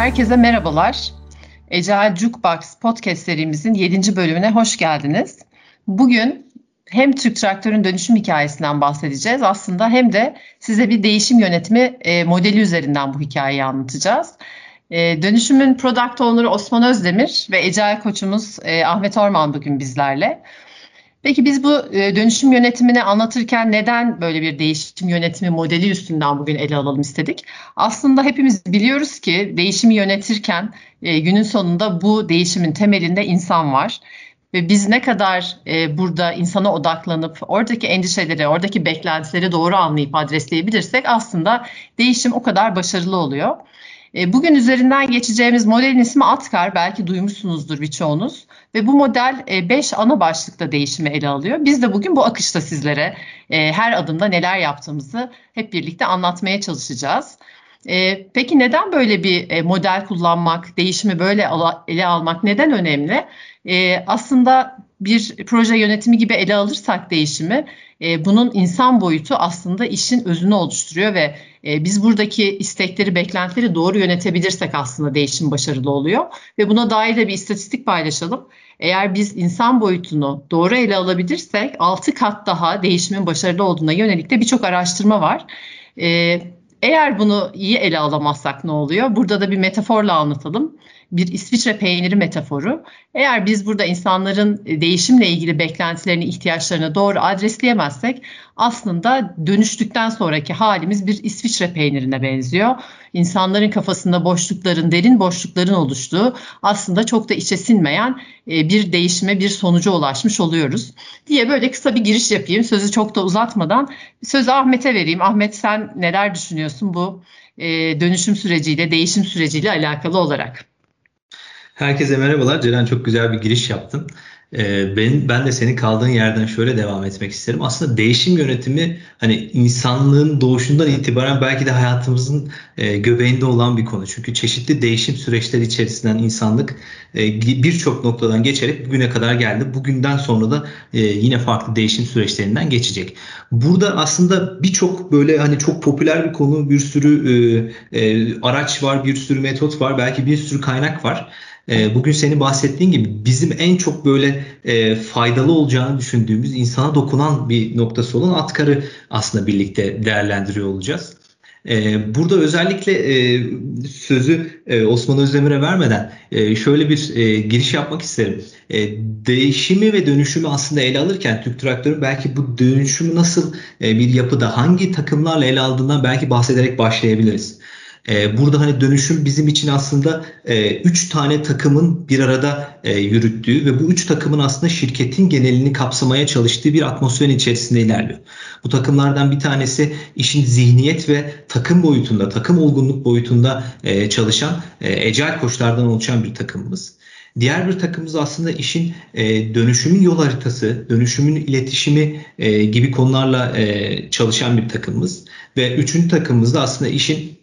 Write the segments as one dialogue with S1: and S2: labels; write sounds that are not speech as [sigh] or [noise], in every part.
S1: Herkese merhabalar. Ecel Jukebox podcast serimizin 7. bölümüne hoş geldiniz. Bugün hem Türk Traktör'ün dönüşüm hikayesinden bahsedeceğiz aslında hem de size bir değişim yönetimi e, modeli üzerinden bu hikayeyi anlatacağız. E, dönüşümün product owner'ı Osman Özdemir ve Ecel koçumuz e, Ahmet Orman bugün bizlerle. Peki biz bu e, dönüşüm yönetimini anlatırken neden böyle bir değişim yönetimi modeli üstünden bugün ele alalım istedik? Aslında hepimiz biliyoruz ki değişimi yönetirken e, günün sonunda bu değişimin temelinde insan var. Ve biz ne kadar e, burada insana odaklanıp oradaki endişeleri, oradaki beklentileri doğru anlayıp adresleyebilirsek aslında değişim o kadar başarılı oluyor. Bugün üzerinden geçeceğimiz modelin ismi Atkar. Belki duymuşsunuzdur birçoğunuz. Ve bu model 5 e, ana başlıkta değişimi ele alıyor. Biz de bugün bu akışta sizlere e, her adımda neler yaptığımızı hep birlikte anlatmaya çalışacağız. Peki neden böyle bir model kullanmak, değişimi böyle ele almak neden önemli? Aslında bir proje yönetimi gibi ele alırsak değişimi e, bunun insan boyutu aslında işin özünü oluşturuyor ve e, biz buradaki istekleri, beklentileri doğru yönetebilirsek aslında değişim başarılı oluyor. Ve buna dair de bir istatistik paylaşalım. Eğer biz insan boyutunu doğru ele alabilirsek 6 kat daha değişimin başarılı olduğuna yönelik de birçok araştırma var. E, eğer bunu iyi ele alamazsak ne oluyor? Burada da bir metaforla anlatalım bir İsviçre peyniri metaforu. Eğer biz burada insanların e, değişimle ilgili beklentilerini, ihtiyaçlarını doğru adresleyemezsek aslında dönüştükten sonraki halimiz bir İsviçre peynirine benziyor. İnsanların kafasında boşlukların, derin boşlukların oluştuğu aslında çok da içe sinmeyen e, bir değişime, bir sonuca ulaşmış oluyoruz diye böyle kısa bir giriş yapayım. Sözü çok da uzatmadan sözü Ahmet'e vereyim. Ahmet sen neler düşünüyorsun bu e, dönüşüm süreciyle, değişim süreciyle alakalı olarak?
S2: Herkese merhabalar. Ceren çok güzel bir giriş yaptın. Ee, ben, ben de senin kaldığın yerden şöyle devam etmek isterim. Aslında değişim yönetimi hani insanlığın doğuşundan itibaren belki de hayatımızın e, göbeğinde olan bir konu. Çünkü çeşitli değişim süreçleri içerisinden insanlık e, birçok noktadan geçerek bugüne kadar geldi. Bugünden sonra da e, yine farklı değişim süreçlerinden geçecek. Burada aslında birçok böyle hani çok popüler bir konu, bir sürü e, araç var, bir sürü metot var, belki bir sürü kaynak var. E, bugün senin bahsettiğin gibi bizim en çok böyle e, faydalı olacağını düşündüğümüz insana dokunan bir noktası olan Atkar'ı aslında birlikte değerlendiriyor olacağız. E, burada özellikle e, sözü e, Osman Özdemir'e vermeden e, şöyle bir e, giriş yapmak isterim. E, değişimi ve dönüşümü aslında ele alırken Türk Traktörü belki bu dönüşümü nasıl e, bir yapıda hangi takımlarla ele aldığından belki bahsederek başlayabiliriz. E, burada hani dönüşüm bizim için aslında e, üç tane takımın bir arada e, yürüttüğü ve bu üç takımın aslında şirketin genelini kapsamaya çalıştığı bir atmosferin içerisinde ilerliyor. Bu takımlardan bir tanesi işin zihniyet ve takım boyutunda, takım olgunluk boyutunda e, çalışan e, ecel koçlardan oluşan bir takımımız. Diğer bir takımımız aslında işin e, dönüşümün yol haritası, dönüşümün iletişimi e, gibi konularla e, çalışan bir takımımız. Ve üçüncü takımımız da aslında işin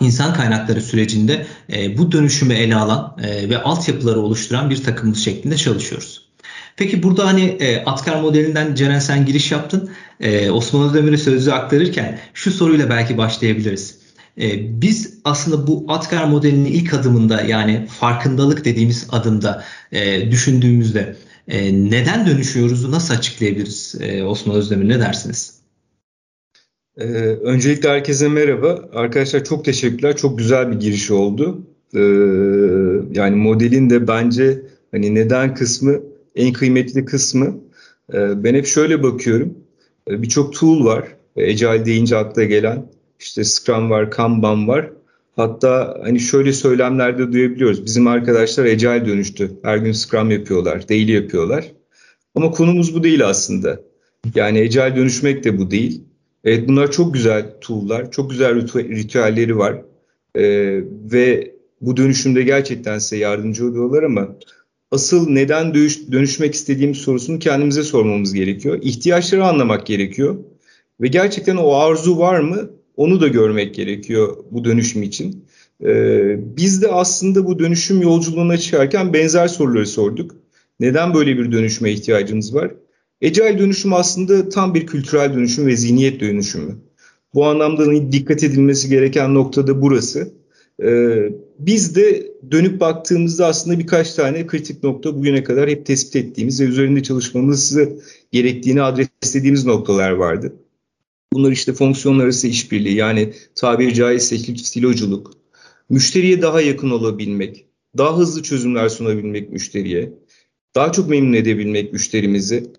S2: insan kaynakları sürecinde e, bu dönüşümü ele alan e, ve altyapıları oluşturan bir takımımız şeklinde çalışıyoruz. Peki burada hani e, Atkar modelinden Ceren sen giriş yaptın. E, Osman Özdemir'e sözü aktarırken şu soruyla belki başlayabiliriz. E, biz aslında bu Atkar modelinin ilk adımında yani farkındalık dediğimiz adımda e, düşündüğümüzde e, neden dönüşüyoruz nasıl açıklayabiliriz e, Osman Özdemir ne dersiniz?
S3: Ee, öncelikle herkese merhaba. Arkadaşlar çok teşekkürler. Çok güzel bir giriş oldu. Ee, yani modelin de bence hani neden kısmı en kıymetli kısmı. Ee, ben hep şöyle bakıyorum. Ee, Birçok tool var. Agile deyince akla gelen. İşte Scrum var, Kanban var. Hatta hani şöyle söylemlerde duyabiliyoruz. Bizim arkadaşlar Agile dönüştü. Her gün Scrum yapıyorlar, daily yapıyorlar. Ama konumuz bu değil aslında. Yani Agile dönüşmek de bu değil. Evet bunlar çok güzel tool'lar, çok güzel ritüelleri var ee, ve bu dönüşümde gerçekten size yardımcı oluyorlar ama asıl neden dönüş, dönüşmek istediğimiz sorusunu kendimize sormamız gerekiyor. İhtiyaçları anlamak gerekiyor ve gerçekten o arzu var mı onu da görmek gerekiyor bu dönüşüm için. Ee, biz de aslında bu dönüşüm yolculuğuna çıkarken benzer soruları sorduk. Neden böyle bir dönüşme ihtiyacımız var? Agile dönüşüm aslında tam bir kültürel dönüşüm ve zihniyet dönüşümü. Bu anlamda dikkat edilmesi gereken nokta da burası. biz de dönüp baktığımızda aslında birkaç tane kritik nokta bugüne kadar hep tespit ettiğimiz ve üzerinde çalışmamızı gerektiğini adreslediğimiz noktalar vardı. Bunlar işte fonksiyonlar arası işbirliği yani tabiri caizse siloculuk, müşteriye daha yakın olabilmek, daha hızlı çözümler sunabilmek müşteriye, daha çok memnun edebilmek müşterimizi,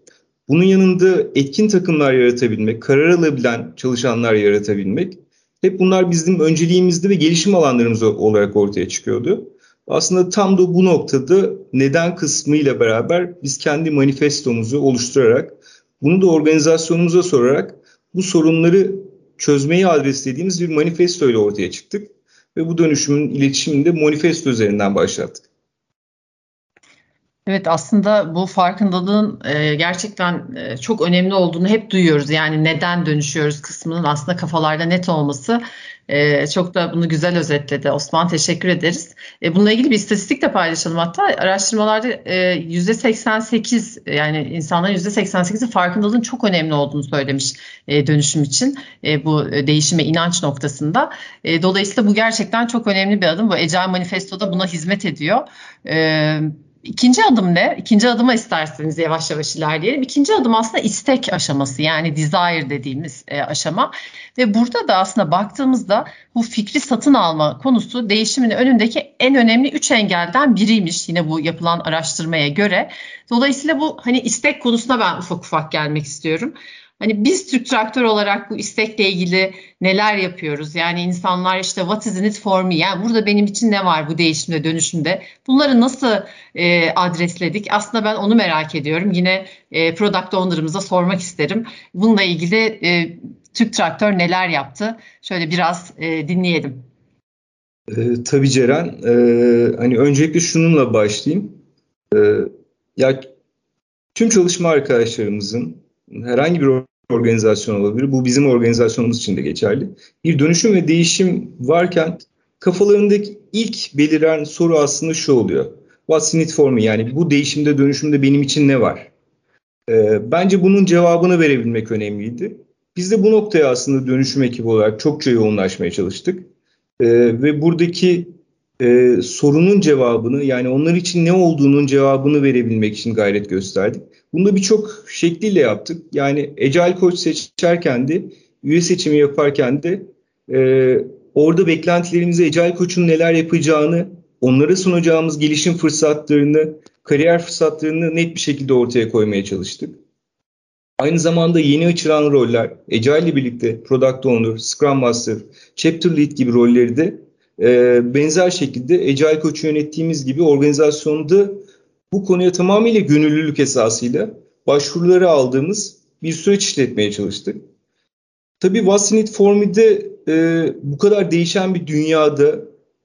S3: bunun yanında etkin takımlar yaratabilmek, karar alabilen çalışanlar yaratabilmek hep bunlar bizim önceliğimizde ve gelişim alanlarımız olarak ortaya çıkıyordu. Aslında tam da bu noktada neden kısmıyla beraber biz kendi manifestomuzu oluşturarak bunu da organizasyonumuza sorarak bu sorunları çözmeyi adreslediğimiz bir manifesto ile ortaya çıktık. Ve bu dönüşümün iletişimini de manifesto üzerinden başlattık.
S1: Evet aslında bu farkındalığın e, gerçekten e, çok önemli olduğunu hep duyuyoruz. Yani neden dönüşüyoruz kısmının aslında kafalarda net olması e, çok da bunu güzel özetledi. Osman teşekkür ederiz. E, bununla ilgili bir istatistik de paylaşalım. Hatta araştırmalarda e, %88 yani insanların %88'i farkındalığın çok önemli olduğunu söylemiş e, dönüşüm için e, bu değişime inanç noktasında. E, dolayısıyla bu gerçekten çok önemli bir adım. Bu Ecel Manifesto'da buna hizmet ediyor. E, İkinci adım ne? İkinci adıma isterseniz yavaş yavaş ilerleyelim. İkinci adım aslında istek aşaması yani desire dediğimiz e, aşama. Ve burada da aslında baktığımızda bu fikri satın alma konusu değişimin önündeki en önemli üç engelden biriymiş yine bu yapılan araştırmaya göre. Dolayısıyla bu hani istek konusuna ben ufak ufak gelmek istiyorum. Hani biz Türk Traktör olarak bu istekle ilgili neler yapıyoruz? Yani insanlar işte what is in it for me? Yani burada benim için ne var bu değişimde, dönüşümde? Bunları nasıl e, adresledik? Aslında ben onu merak ediyorum. Yine e, product owner'ımıza sormak isterim. Bununla ilgili e, Türk Traktör neler yaptı? Şöyle biraz e, dinleyelim.
S3: E, tabii Ceren. E, hani öncelikle şununla başlayayım. E, ya tüm çalışma arkadaşlarımızın herhangi bir organizasyon olabilir. Bu bizim organizasyonumuz için de geçerli. Bir dönüşüm ve değişim varken kafalarındaki ilk beliren soru aslında şu oluyor. What's in it for me? Yani bu değişimde, dönüşümde benim için ne var? Ee, bence bunun cevabını verebilmek önemliydi. Biz de bu noktaya aslında dönüşüm ekibi olarak çokça yoğunlaşmaya çalıştık. Ee, ve buradaki e, sorunun cevabını yani onlar için ne olduğunun cevabını verebilmek için gayret gösterdik. Bunu da birçok şekliyle yaptık. Yani Agile Coach seçerken de, üye seçimi yaparken de e, orada beklentilerimizi Agile Coach'un neler yapacağını, onlara sunacağımız gelişim fırsatlarını, kariyer fırsatlarını net bir şekilde ortaya koymaya çalıştık. Aynı zamanda yeni açılan roller, Agile ile birlikte Product Owner, Scrum Master, Chapter Lead gibi rolleri de e, benzer şekilde Agile Coach'u yönettiğimiz gibi organizasyonda bu konuya tamamıyla gönüllülük esasıyla başvuruları aldığımız bir süreç işletmeye çalıştık. Tabii What's in it for me'de e, bu kadar değişen bir dünyada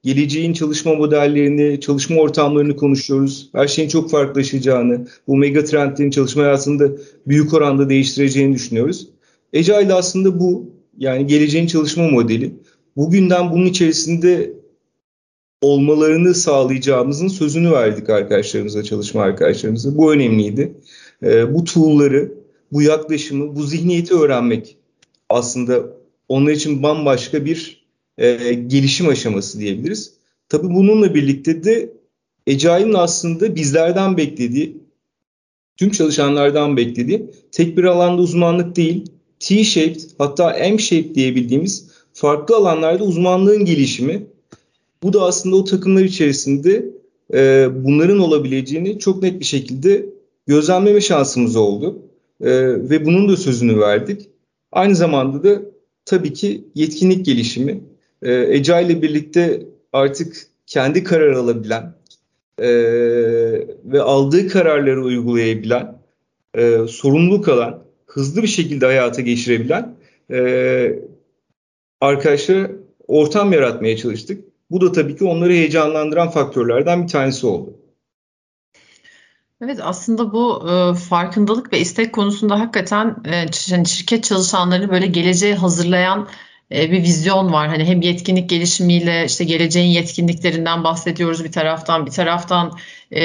S3: geleceğin çalışma modellerini, çalışma ortamlarını konuşuyoruz. Her şeyin çok farklılaşacağını, bu mega trendlerin çalışma hayatında büyük oranda değiştireceğini düşünüyoruz. Agile aslında bu yani geleceğin çalışma modeli. Bugünden bunun içerisinde olmalarını sağlayacağımızın sözünü verdik arkadaşlarımıza, çalışma arkadaşlarımıza. Bu önemliydi. E, bu tool'ları, bu yaklaşımı, bu zihniyeti öğrenmek aslında onlar için bambaşka bir e, gelişim aşaması diyebiliriz. Tabii bununla birlikte de Agile'ın aslında bizlerden beklediği, tüm çalışanlardan beklediği tek bir alanda uzmanlık değil, T-shaped hatta M-shaped diyebildiğimiz farklı alanlarda uzmanlığın gelişimi bu da aslında o takımlar içerisinde e, bunların olabileceğini çok net bir şekilde gözlemleme şansımız oldu. E, ve bunun da sözünü verdik. Aynı zamanda da tabii ki yetkinlik gelişimi. E, Ece ile birlikte artık kendi karar alabilen e, ve aldığı kararları uygulayabilen, e, sorumluluk alan, hızlı bir şekilde hayata geçirebilen e, arkadaşlara ortam yaratmaya çalıştık. Bu da tabii ki onları heyecanlandıran faktörlerden bir tanesi oldu.
S1: Evet aslında bu e, farkındalık ve istek konusunda hakikaten e, şirket çalışanlarını böyle geleceğe hazırlayan e, bir vizyon var. Hani hem yetkinlik gelişimiyle işte geleceğin yetkinliklerinden bahsediyoruz bir taraftan, bir taraftan e,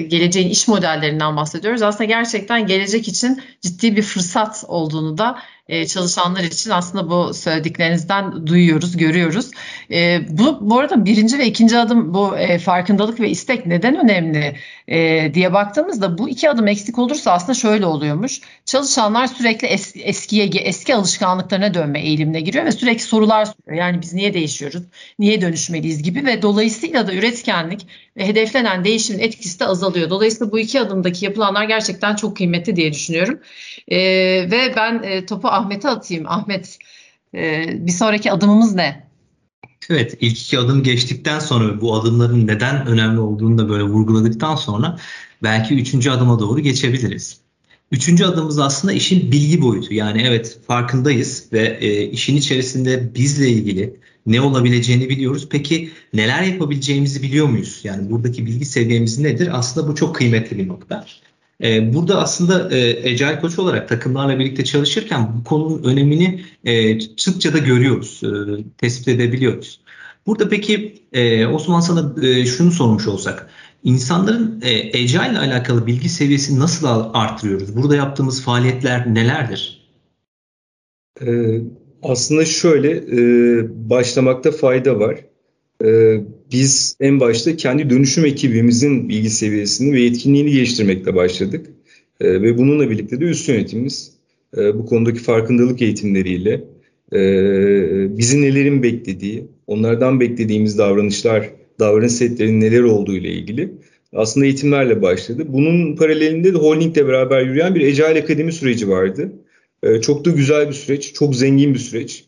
S1: geleceğin iş modellerinden bahsediyoruz. Aslında gerçekten gelecek için ciddi bir fırsat olduğunu da e, çalışanlar için aslında bu söylediklerinizden duyuyoruz, görüyoruz. E, bu bu arada birinci ve ikinci adım bu e, farkındalık ve istek neden önemli e, diye baktığımızda bu iki adım eksik olursa aslında şöyle oluyormuş. Çalışanlar sürekli es, eskiye eski alışkanlıklarına dönme eğilimine giriyor ve sürekli sorular soruyor. Yani biz niye değişiyoruz? Niye dönüşmeliyiz gibi ve dolayısıyla da üretkenlik hedeflenen değişimin etkisi de azalıyor. Dolayısıyla bu iki adımdaki yapılanlar gerçekten çok kıymetli diye düşünüyorum. E, ve ben e, topu Ahmet'e atayım. Ahmet e, bir sonraki adımımız ne?
S2: Evet ilk iki adım geçtikten sonra bu adımların neden önemli olduğunu da böyle vurguladıktan sonra belki üçüncü adıma doğru geçebiliriz. Üçüncü adımımız aslında işin bilgi boyutu. Yani evet farkındayız ve e, işin içerisinde bizle ilgili ne olabileceğini biliyoruz. Peki neler yapabileceğimizi biliyor muyuz? Yani buradaki bilgi seviyemiz nedir? Aslında bu çok kıymetli bir nokta. E, burada aslında e, Ecel Koç olarak takımlarla birlikte çalışırken bu konunun önemini e, sıkça da görüyoruz, e, tespit edebiliyoruz. Burada peki e, Osman sana e, şunu sormuş olsak, insanların e, Ecel ile alakalı bilgi seviyesini nasıl arttırıyoruz? Burada yaptığımız faaliyetler nelerdir?
S3: Aslında şöyle, e, başlamakta fayda var. Ee, biz en başta kendi dönüşüm ekibimizin bilgi seviyesini ve yetkinliğini geliştirmekle başladık. Ee, ve bununla birlikte de üst yönetimimiz e, bu konudaki farkındalık eğitimleriyle e, bizi nelerin beklediği, onlardan beklediğimiz davranışlar, davranış setlerinin neler olduğu ile ilgili aslında eğitimlerle başladı. Bunun paralelinde de Holding'le beraber yürüyen bir Ecel Akademi süreci vardı. E, çok da güzel bir süreç, çok zengin bir süreç.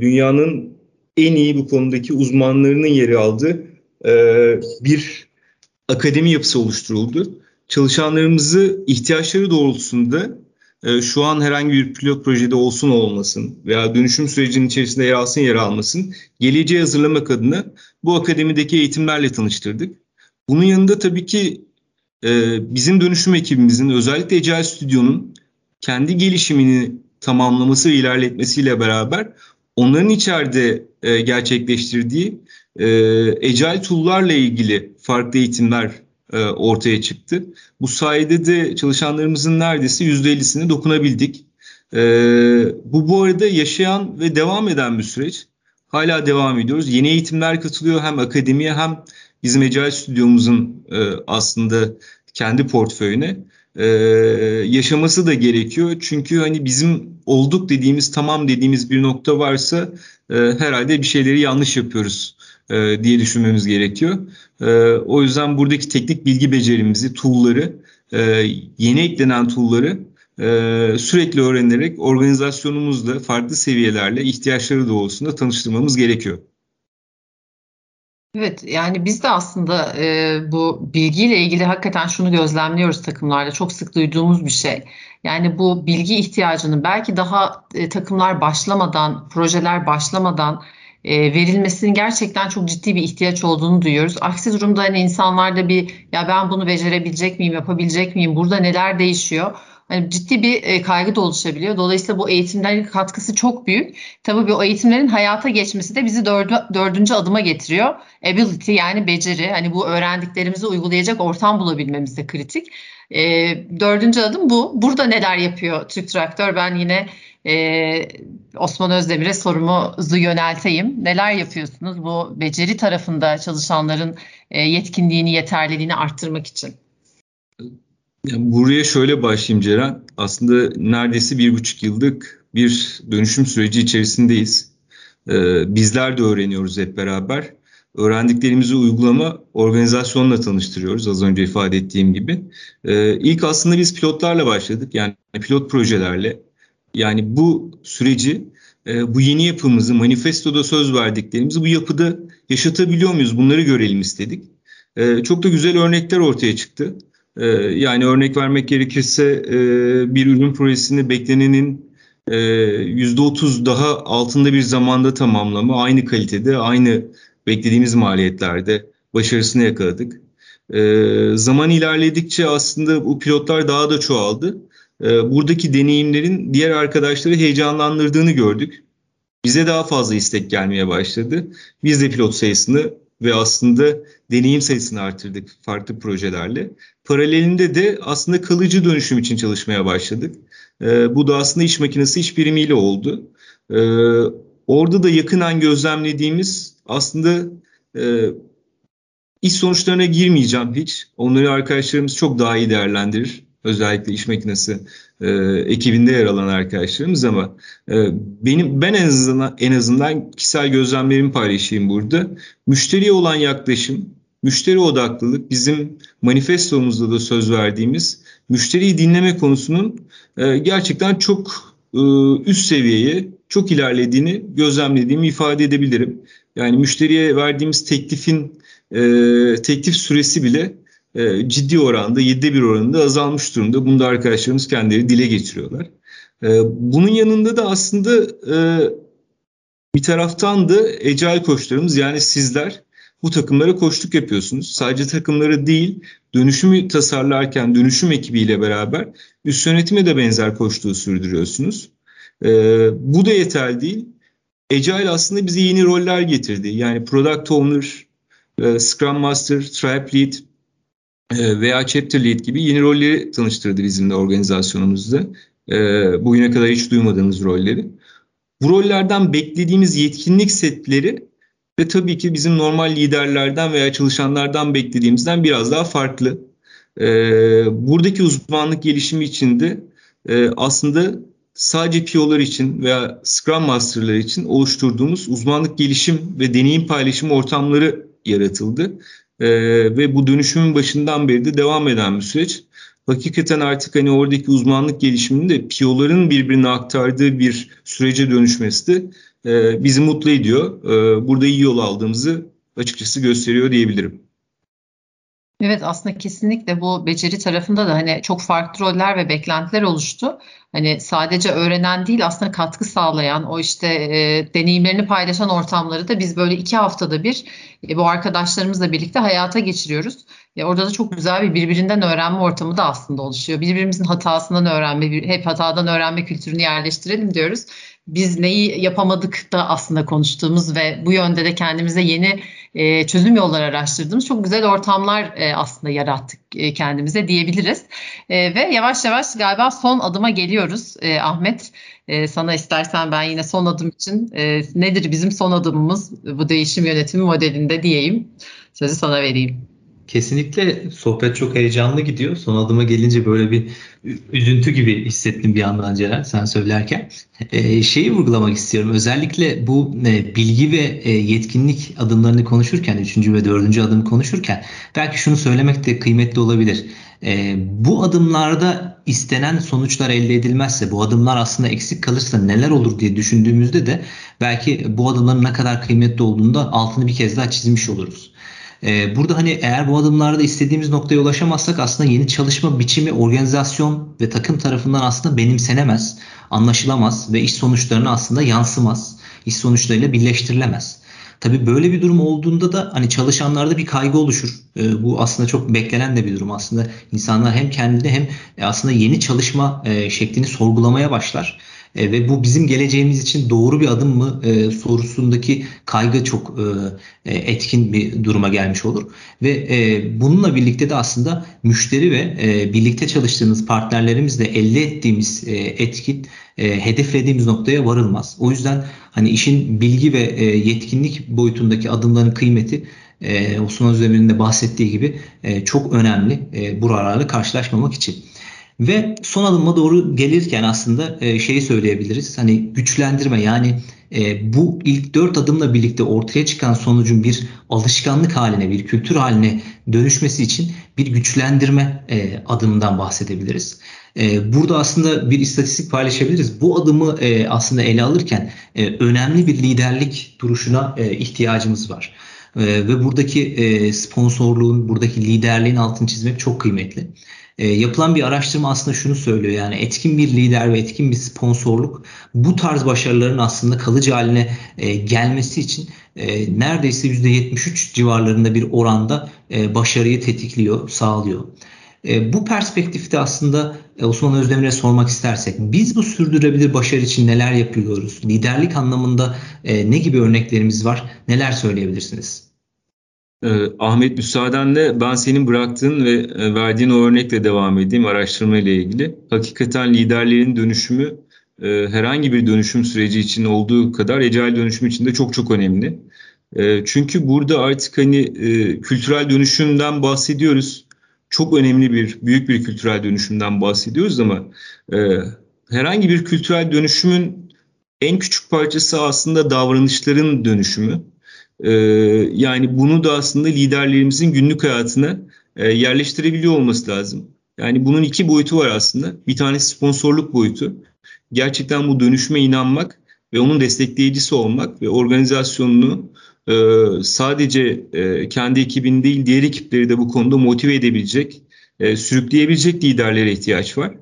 S3: Dünyanın en iyi bu konudaki uzmanlarının yeri aldığı e, bir akademi yapısı oluşturuldu. Çalışanlarımızı ihtiyaçları doğrultusunda e, şu an herhangi bir pilot projede olsun olmasın veya dönüşüm sürecinin içerisinde yer alsın yer almasın geleceğe hazırlamak adına bu akademideki eğitimlerle tanıştırdık. Bunun yanında tabii ki e, bizim dönüşüm ekibimizin özellikle Ecel Stüdyo'nun kendi gelişimini tamamlaması ve ilerletmesiyle beraber onların içeride e, gerçekleştirdiği e, Agile tool'larla ilgili farklı eğitimler e, ortaya çıktı. Bu sayede de çalışanlarımızın neredeyse %50'sine dokunabildik. E, bu bu arada yaşayan ve devam eden bir süreç. Hala devam ediyoruz. Yeni eğitimler katılıyor hem akademiye hem bizim Agile stüdyomuzun e, aslında kendi portföyüne e, yaşaması da gerekiyor. Çünkü hani bizim olduk dediğimiz, tamam dediğimiz bir nokta varsa e, herhalde bir şeyleri yanlış yapıyoruz e, diye düşünmemiz gerekiyor. E, o yüzden buradaki teknik bilgi becerimizi, tool'ları, e, yeni eklenen tool'ları e, sürekli öğrenerek organizasyonumuzda farklı seviyelerle ihtiyaçları doğrultusunda tanıştırmamız gerekiyor.
S1: Evet yani biz de aslında e, bu bilgiyle ilgili hakikaten şunu gözlemliyoruz takımlarda çok sık duyduğumuz bir şey. Yani bu bilgi ihtiyacını belki daha e, takımlar başlamadan, projeler başlamadan e, verilmesinin gerçekten çok ciddi bir ihtiyaç olduğunu duyuyoruz. Aksi durumda hani insanlarda bir ya ben bunu becerebilecek miyim, yapabilecek miyim, burada neler değişiyor? Hani ciddi bir e, kaygı da oluşabiliyor. Dolayısıyla bu eğitimlerin katkısı çok büyük. Tabii bu eğitimlerin hayata geçmesi de bizi dördü, dördüncü adıma getiriyor. Ability yani beceri. Hani bu öğrendiklerimizi uygulayacak ortam bulabilmemiz de kritik. E, dördüncü adım bu. Burada neler yapıyor Türk Traktör? Ben yine e, Osman Özdemir'e sorumuzu yönelteyim. Neler yapıyorsunuz bu beceri tarafında çalışanların e, yetkinliğini, yeterliliğini arttırmak için?
S3: Yani buraya şöyle başlayayım Ceren. Aslında neredeyse bir buçuk yıllık bir dönüşüm süreci içerisindeyiz. Ee, bizler de öğreniyoruz hep beraber. Öğrendiklerimizi uygulama organizasyonla tanıştırıyoruz az önce ifade ettiğim gibi. Ee, ilk aslında biz pilotlarla başladık. Yani pilot projelerle. Yani bu süreci, e, bu yeni yapımızı, manifestoda söz verdiklerimizi bu yapıda yaşatabiliyor muyuz? Bunları görelim istedik. Ee, çok da güzel örnekler ortaya çıktı. Ee, yani örnek vermek gerekirse e, bir ürün projesinde beklenenin e, %30 daha altında bir zamanda tamamlama, aynı kalitede, aynı beklediğimiz maliyetlerde başarısını yakaladık. Ee, zaman ilerledikçe aslında bu pilotlar daha da çoğaldı. Ee, buradaki deneyimlerin diğer arkadaşları heyecanlandırdığını gördük. Bize daha fazla istek gelmeye başladı. Biz de pilot sayısını ve aslında deneyim sayısını artırdık farklı projelerle. Paralelinde de aslında kalıcı dönüşüm için çalışmaya başladık. E, bu da aslında iş makinesi iş birimiyle oldu. E, orada da yakından gözlemlediğimiz aslında e, iş sonuçlarına girmeyeceğim hiç. Onları arkadaşlarımız çok daha iyi değerlendirir. Özellikle iş makinesi e, ekibinde yer alan arkadaşlarımız ama e, benim ben en azından en azından kişisel gözlemlerimi paylaşayım burada. Müşteriye olan yaklaşım, müşteri odaklılık bizim manifestomuzda da söz verdiğimiz müşteriyi dinleme konusunun e, gerçekten çok e, üst seviyeye çok ilerlediğini gözlemlediğimi ifade edebilirim. Yani müşteriye verdiğimiz teklifin e, teklif süresi bile ciddi oranda, yedide bir oranında azalmış durumda. Bunu da arkadaşlarımız kendileri dile getiriyorlar. Bunun yanında da aslında bir taraftan da Agile koçlarımız yani sizler bu takımlara koçluk yapıyorsunuz. Sadece takımları değil, dönüşümü tasarlarken dönüşüm ekibiyle beraber üst yönetime de benzer koçluğu sürdürüyorsunuz. E, bu da yeterli değil. Agile aslında bize yeni roller getirdi. Yani Product Owner, e, Scrum Master, Tribe Lead e, veya Chapter Lead gibi yeni rolleri tanıştırdı bizimle organizasyonumuzda. E, bugüne kadar hiç duymadığımız rolleri. Bu rollerden beklediğimiz yetkinlik setleri ve tabii ki bizim normal liderlerden veya çalışanlardan beklediğimizden biraz daha farklı. Buradaki uzmanlık gelişimi için de aslında sadece PO'lar için veya Scrum Master'lar için oluşturduğumuz uzmanlık gelişim ve deneyim paylaşım ortamları yaratıldı. Ee, ve bu dönüşümün başından beri de devam eden bir süreç. Hakikaten artık hani oradaki uzmanlık gelişiminin de PO'ların birbirine aktardığı bir sürece dönüşmesi de e, bizi mutlu ediyor. E, burada iyi yol aldığımızı açıkçası gösteriyor diyebilirim.
S1: Evet aslında kesinlikle bu beceri tarafında da hani çok farklı roller ve beklentiler oluştu. Hani sadece öğrenen değil aslında katkı sağlayan o işte e, deneyimlerini paylaşan ortamları da biz böyle iki haftada bir e, bu arkadaşlarımızla birlikte hayata geçiriyoruz. E, orada da çok güzel bir birbirinden öğrenme ortamı da aslında oluşuyor. Birbirimizin hatasından öğrenme, hep hatadan öğrenme kültürünü yerleştirelim diyoruz. Biz neyi yapamadık da aslında konuştuğumuz ve bu yönde de kendimize yeni e, çözüm yolları araştırdığımız çok güzel ortamlar e, aslında yarattık e, kendimize diyebiliriz. E, ve yavaş yavaş galiba son adıma geliyoruz e, Ahmet. E, sana istersen ben yine son adım için e, nedir bizim son adımımız bu değişim yönetimi modelinde diyeyim. Sözü sana vereyim.
S2: Kesinlikle sohbet çok heyecanlı gidiyor. Son adıma gelince böyle bir üzüntü gibi hissettim bir yandan Ceren sen söylerken. Ee, şeyi vurgulamak istiyorum. Özellikle bu e, bilgi ve e, yetkinlik adımlarını konuşurken, üçüncü ve dördüncü adım konuşurken belki şunu söylemek de kıymetli olabilir. E, bu adımlarda istenen sonuçlar elde edilmezse, bu adımlar aslında eksik kalırsa neler olur diye düşündüğümüzde de belki bu adımların ne kadar kıymetli olduğunu da altını bir kez daha çizmiş oluruz. Ee, burada hani eğer bu adımlarda istediğimiz noktaya ulaşamazsak aslında yeni çalışma biçimi, organizasyon ve takım tarafından aslında benimsenemez, anlaşılamaz ve iş sonuçlarına aslında yansımaz. İş sonuçlarıyla birleştirilemez. Tabii böyle bir durum olduğunda da hani çalışanlarda bir kaygı oluşur. E, bu aslında çok beklenen de bir durum aslında. İnsanlar hem kendini hem aslında yeni çalışma e, şeklini sorgulamaya başlar. E, ve bu bizim geleceğimiz için doğru bir adım mı e, sorusundaki kaygı çok e, e, etkin bir duruma gelmiş olur. Ve e, bununla birlikte de aslında müşteri ve e, birlikte çalıştığımız partnerlerimizle elde ettiğimiz e, etkin e, hedeflediğimiz noktaya varılmaz. O yüzden hani işin bilgi ve e, yetkinlik boyutundaki adımların kıymeti e, Osman Özdemir'in de bahsettiği gibi e, çok önemli e, buralarla karşılaşmamak için. Ve son adıma doğru gelirken aslında e, şeyi söyleyebiliriz. Hani güçlendirme yani e, bu ilk dört adımla birlikte ortaya çıkan sonucun bir alışkanlık haline, bir kültür haline dönüşmesi için bir güçlendirme e, adımından bahsedebiliriz. E, burada aslında bir istatistik paylaşabiliriz. Bu adımı aslında ele alırken önemli bir liderlik duruşuna ihtiyacımız var. Ve buradaki sponsorluğun, buradaki liderliğin altını çizmek çok kıymetli. E, yapılan bir araştırma aslında şunu söylüyor yani etkin bir lider ve etkin bir sponsorluk bu tarz başarıların aslında kalıcı haline e, gelmesi için e, neredeyse %73 civarlarında bir oranda e, başarıyı tetikliyor, sağlıyor. E, bu perspektifte aslında e, Osman Özdemir'e sormak istersek biz bu sürdürülebilir başarı için neler yapıyoruz? Liderlik anlamında e, ne gibi örneklerimiz var? Neler söyleyebilirsiniz?
S3: Ee, Ahmet müsaadenle ben senin bıraktığın ve e, verdiğin o örnekle devam edeyim araştırma ile ilgili. Hakikaten liderlerin dönüşümü e, herhangi bir dönüşüm süreci için olduğu kadar ecel dönüşüm için de çok çok önemli. E, çünkü burada artık hani kültürel dönüşümden bahsediyoruz. Çok önemli bir, büyük bir kültürel dönüşümden bahsediyoruz ama herhangi bir kültürel dönüşümün en küçük parçası aslında davranışların dönüşümü. E, yani bunu da aslında liderlerimizin günlük hayatına e, yerleştirebiliyor olması lazım. Yani bunun iki boyutu var aslında. Bir tanesi sponsorluk boyutu. Gerçekten bu dönüşüme inanmak ve onun destekleyicisi olmak ve organizasyonunu e, sadece e, kendi ekibini değil diğer ekipleri de bu konuda motive edebilecek, e, sürükleyebilecek liderlere ihtiyaç var.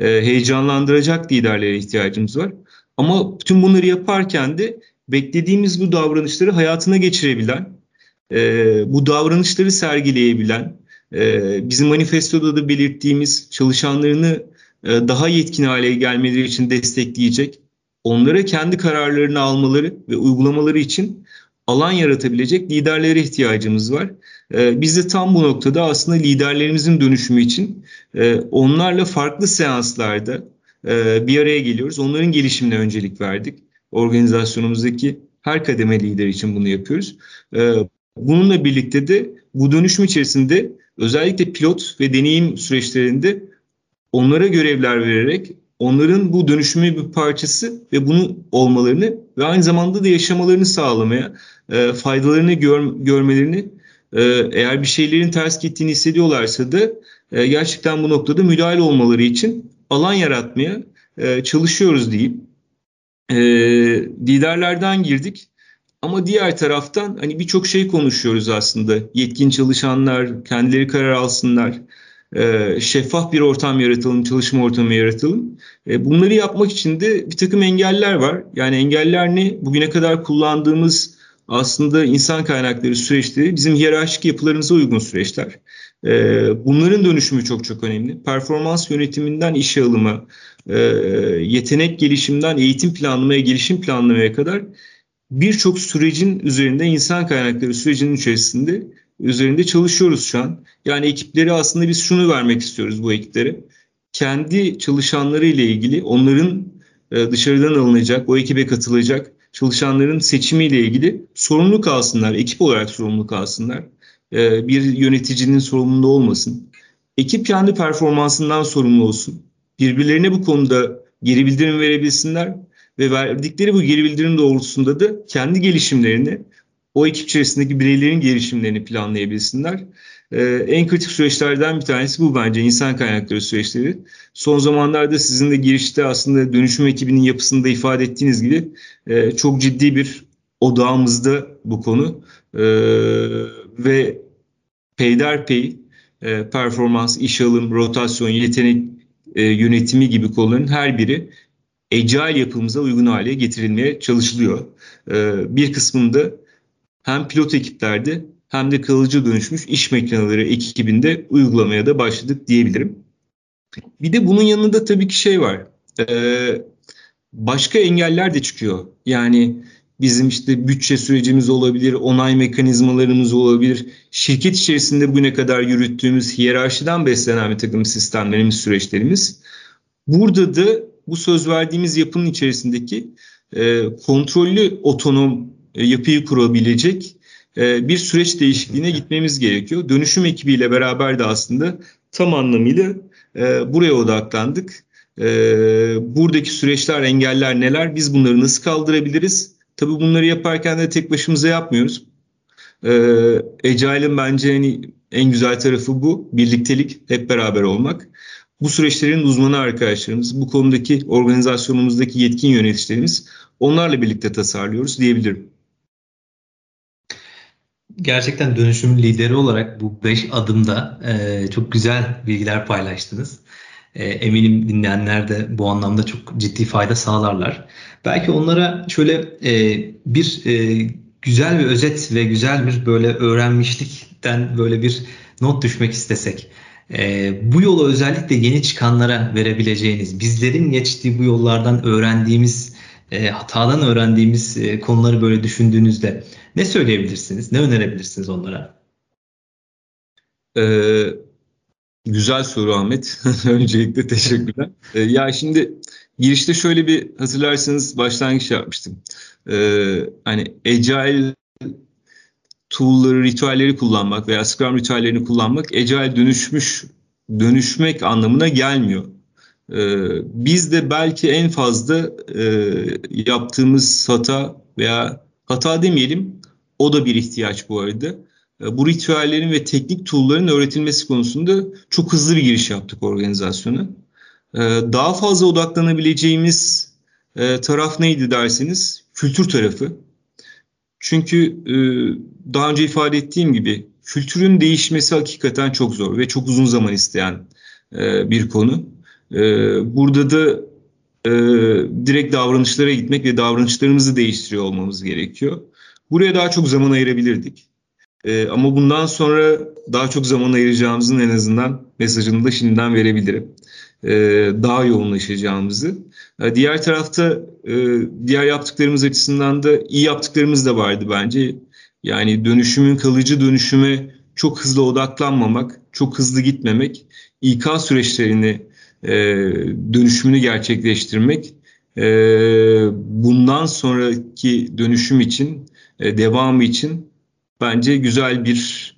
S3: Heyecanlandıracak liderlere ihtiyacımız var. Ama bütün bunları yaparken de beklediğimiz bu davranışları hayatına geçirebilen, e, bu davranışları sergileyebilen, e, bizim manifestoda da belirttiğimiz çalışanlarını e, daha yetkin hale gelmeleri için destekleyecek, onlara kendi kararlarını almaları ve uygulamaları için alan yaratabilecek liderlere ihtiyacımız var. E, biz de tam bu noktada aslında liderlerimizin dönüşümü için e, onlarla farklı seanslarda e, bir araya geliyoruz. Onların gelişimine öncelik verdik. Organizasyonumuzdaki her kademe lider için bunu yapıyoruz. E, bununla birlikte de bu dönüşüm içerisinde özellikle pilot ve deneyim süreçlerinde onlara görevler vererek onların bu dönüşümü bir parçası ve bunu olmalarını ve aynı zamanda da yaşamalarını sağlamaya, e, faydalarını gör, görmelerini, e, eğer bir şeylerin ters gittiğini hissediyorlarsa da e, gerçekten bu noktada müdahale olmaları için alan yaratmaya çalışıyoruz diyeyim. E, liderlerden girdik. Ama diğer taraftan hani birçok şey konuşuyoruz aslında. Yetkin çalışanlar kendileri karar alsınlar. E, şeffaf bir ortam yaratalım, çalışma ortamı yaratalım. E, bunları yapmak için de bir takım engeller var. Yani engeller ne? Bugüne kadar kullandığımız aslında insan kaynakları süreçleri bizim hiyerarşik yapılarımıza uygun süreçler. Bunların dönüşümü çok çok önemli. Performans yönetiminden işe alıma, e, yetenek gelişimden eğitim planlamaya, gelişim planlamaya kadar birçok sürecin üzerinde insan kaynakları sürecinin içerisinde üzerinde çalışıyoruz şu an. Yani ekipleri aslında biz şunu vermek istiyoruz bu ekiplere. Kendi çalışanları ile ilgili onların e, dışarıdan alınacak, o ekibe katılacak çalışanların seçimiyle ilgili sorumluluk alsınlar, ekip olarak sorumluluk alsınlar. E, bir yöneticinin sorumluluğu olmasın. Ekip kendi performansından sorumlu olsun. Birbirlerine bu konuda geri bildirim verebilsinler ve verdikleri bu geri bildirim doğrultusunda da kendi gelişimlerini o ekip içerisindeki bireylerin gelişimlerini planlayabilsinler. Ee, en kritik süreçlerden bir tanesi bu bence insan kaynakları süreçleri. Son zamanlarda sizin de girişte aslında dönüşüm ekibinin yapısında ifade ettiğiniz gibi e, çok ciddi bir odağımızda bu konu. E, ve peyderpey e, performans, iş alım, rotasyon, yetenek e, yönetimi gibi konuların her biri agile yapımıza uygun hale getirilmeye çalışılıyor. Ee, bir kısmında hem pilot ekiplerde hem de kalıcı dönüşmüş iş makineleri ekibinde uygulamaya da başladık diyebilirim. Bir de bunun yanında tabii ki şey var. Ee, başka engeller de çıkıyor. Yani bizim işte bütçe sürecimiz olabilir, onay mekanizmalarımız olabilir. Şirket içerisinde bugüne kadar yürüttüğümüz hiyerarşiden beslenen bir takım sistemlerimiz, süreçlerimiz. Burada da bu söz verdiğimiz yapının içerisindeki e, kontrollü otonom e, yapıyı kurabilecek e, bir süreç değişikliğine gitmemiz gerekiyor. Dönüşüm ekibiyle beraber de aslında tam anlamıyla e, buraya odaklandık. E, buradaki süreçler, engeller neler? Biz bunları nasıl kaldırabiliriz? Tabii bunları yaparken de tek başımıza yapmıyoruz. E, Agile'ın bence hani en güzel tarafı bu. Birliktelik, hep beraber olmak. Bu süreçlerin uzmanı arkadaşlarımız, bu konudaki organizasyonumuzdaki yetkin yöneticilerimiz onlarla birlikte tasarlıyoruz diyebilirim.
S2: Gerçekten dönüşüm lideri olarak bu 5 adımda e, çok güzel bilgiler paylaştınız. E, eminim dinleyenler de bu anlamda çok ciddi fayda sağlarlar. Belki onlara şöyle e, bir e, güzel bir özet ve güzel bir böyle öğrenmişlikten böyle bir not düşmek istesek. Bu yolu özellikle yeni çıkanlara verebileceğiniz, bizlerin geçtiği bu yollardan öğrendiğimiz, e, hatadan öğrendiğimiz konuları böyle düşündüğünüzde ne söyleyebilirsiniz, ne önerebilirsiniz onlara?
S3: Ee, güzel soru Ahmet. [laughs] Öncelikle teşekkürler. [laughs] Ee, ya şimdi girişte şöyle bir hatırlarsanız başlangıç yapmıştım. Ee, hani Agile tool'ları, ritüelleri kullanmak veya Scrum ritüellerini kullanmak Agile dönüşmüş, dönüşmek anlamına gelmiyor. Ee, biz de belki en fazla e, yaptığımız hata veya hata demeyelim, o da bir ihtiyaç bu arada. Ee, bu ritüellerin ve teknik tool'ların öğretilmesi konusunda çok hızlı bir giriş yaptık organizasyona. Ee, daha fazla odaklanabileceğimiz e, taraf neydi derseniz kültür tarafı. Çünkü e, daha önce ifade ettiğim gibi kültürün değişmesi hakikaten çok zor ve çok uzun zaman isteyen e, bir konu. Burada da direkt davranışlara gitmek ve davranışlarımızı değiştiriyor olmamız gerekiyor. Buraya daha çok zaman ayırabilirdik. Ama bundan sonra daha çok zaman ayıracağımızın en azından mesajını da şimdiden verebilirim. E, daha yoğunlaşacağımızı. E, diğer tarafta e, diğer yaptıklarımız açısından da iyi yaptıklarımız da vardı bence. Yani dönüşümün kalıcı dönüşüme çok hızlı odaklanmamak, çok hızlı gitmemek, İK süreçlerini dönüşümünü gerçekleştirmek, bundan sonraki dönüşüm için, devamı için bence güzel bir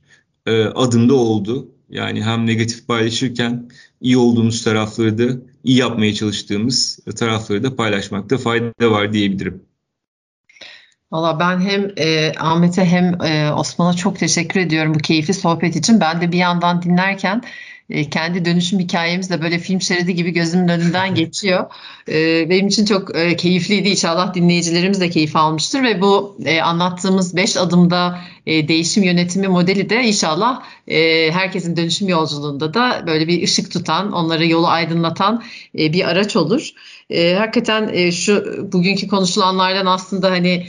S3: adım da oldu. Yani hem negatif paylaşırken iyi olduğumuz tarafları da iyi yapmaya çalıştığımız tarafları da paylaşmakta fayda var diyebilirim.
S1: Valla ben hem e, Ahmet'e hem e, Osman'a çok teşekkür ediyorum bu keyifli sohbet için. Ben de bir yandan dinlerken e, kendi dönüşüm hikayemiz de böyle film şeridi gibi gözümün önünden geçiyor. E, benim için çok e, keyifliydi. İnşallah dinleyicilerimiz de keyif almıştır ve bu anlattığımız 5 adımda değişim yönetimi modeli de inşallah herkesin dönüşüm yolculuğunda da böyle bir ışık tutan, onları yolu aydınlatan bir araç olur. Hakikaten şu bugünkü konuşulanlardan aslında hani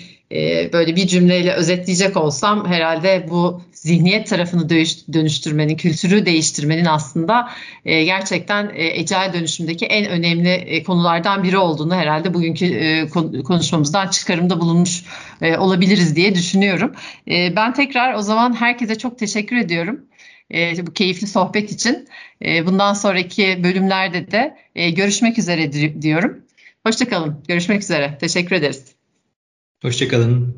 S1: böyle bir cümleyle özetleyecek olsam herhalde bu zihniyet tarafını dönüştürmenin, kültürü değiştirmenin aslında e, gerçekten e, ecel dönüşümdeki en önemli e, konulardan biri olduğunu herhalde bugünkü e, konuşmamızdan çıkarımda bulunmuş e, olabiliriz diye düşünüyorum. E, ben tekrar o zaman herkese çok teşekkür ediyorum e, bu keyifli sohbet için. E, bundan sonraki bölümlerde de e, görüşmek üzere diyorum. Hoşçakalın. Görüşmek üzere. Teşekkür ederiz.
S2: Hoşçakalın.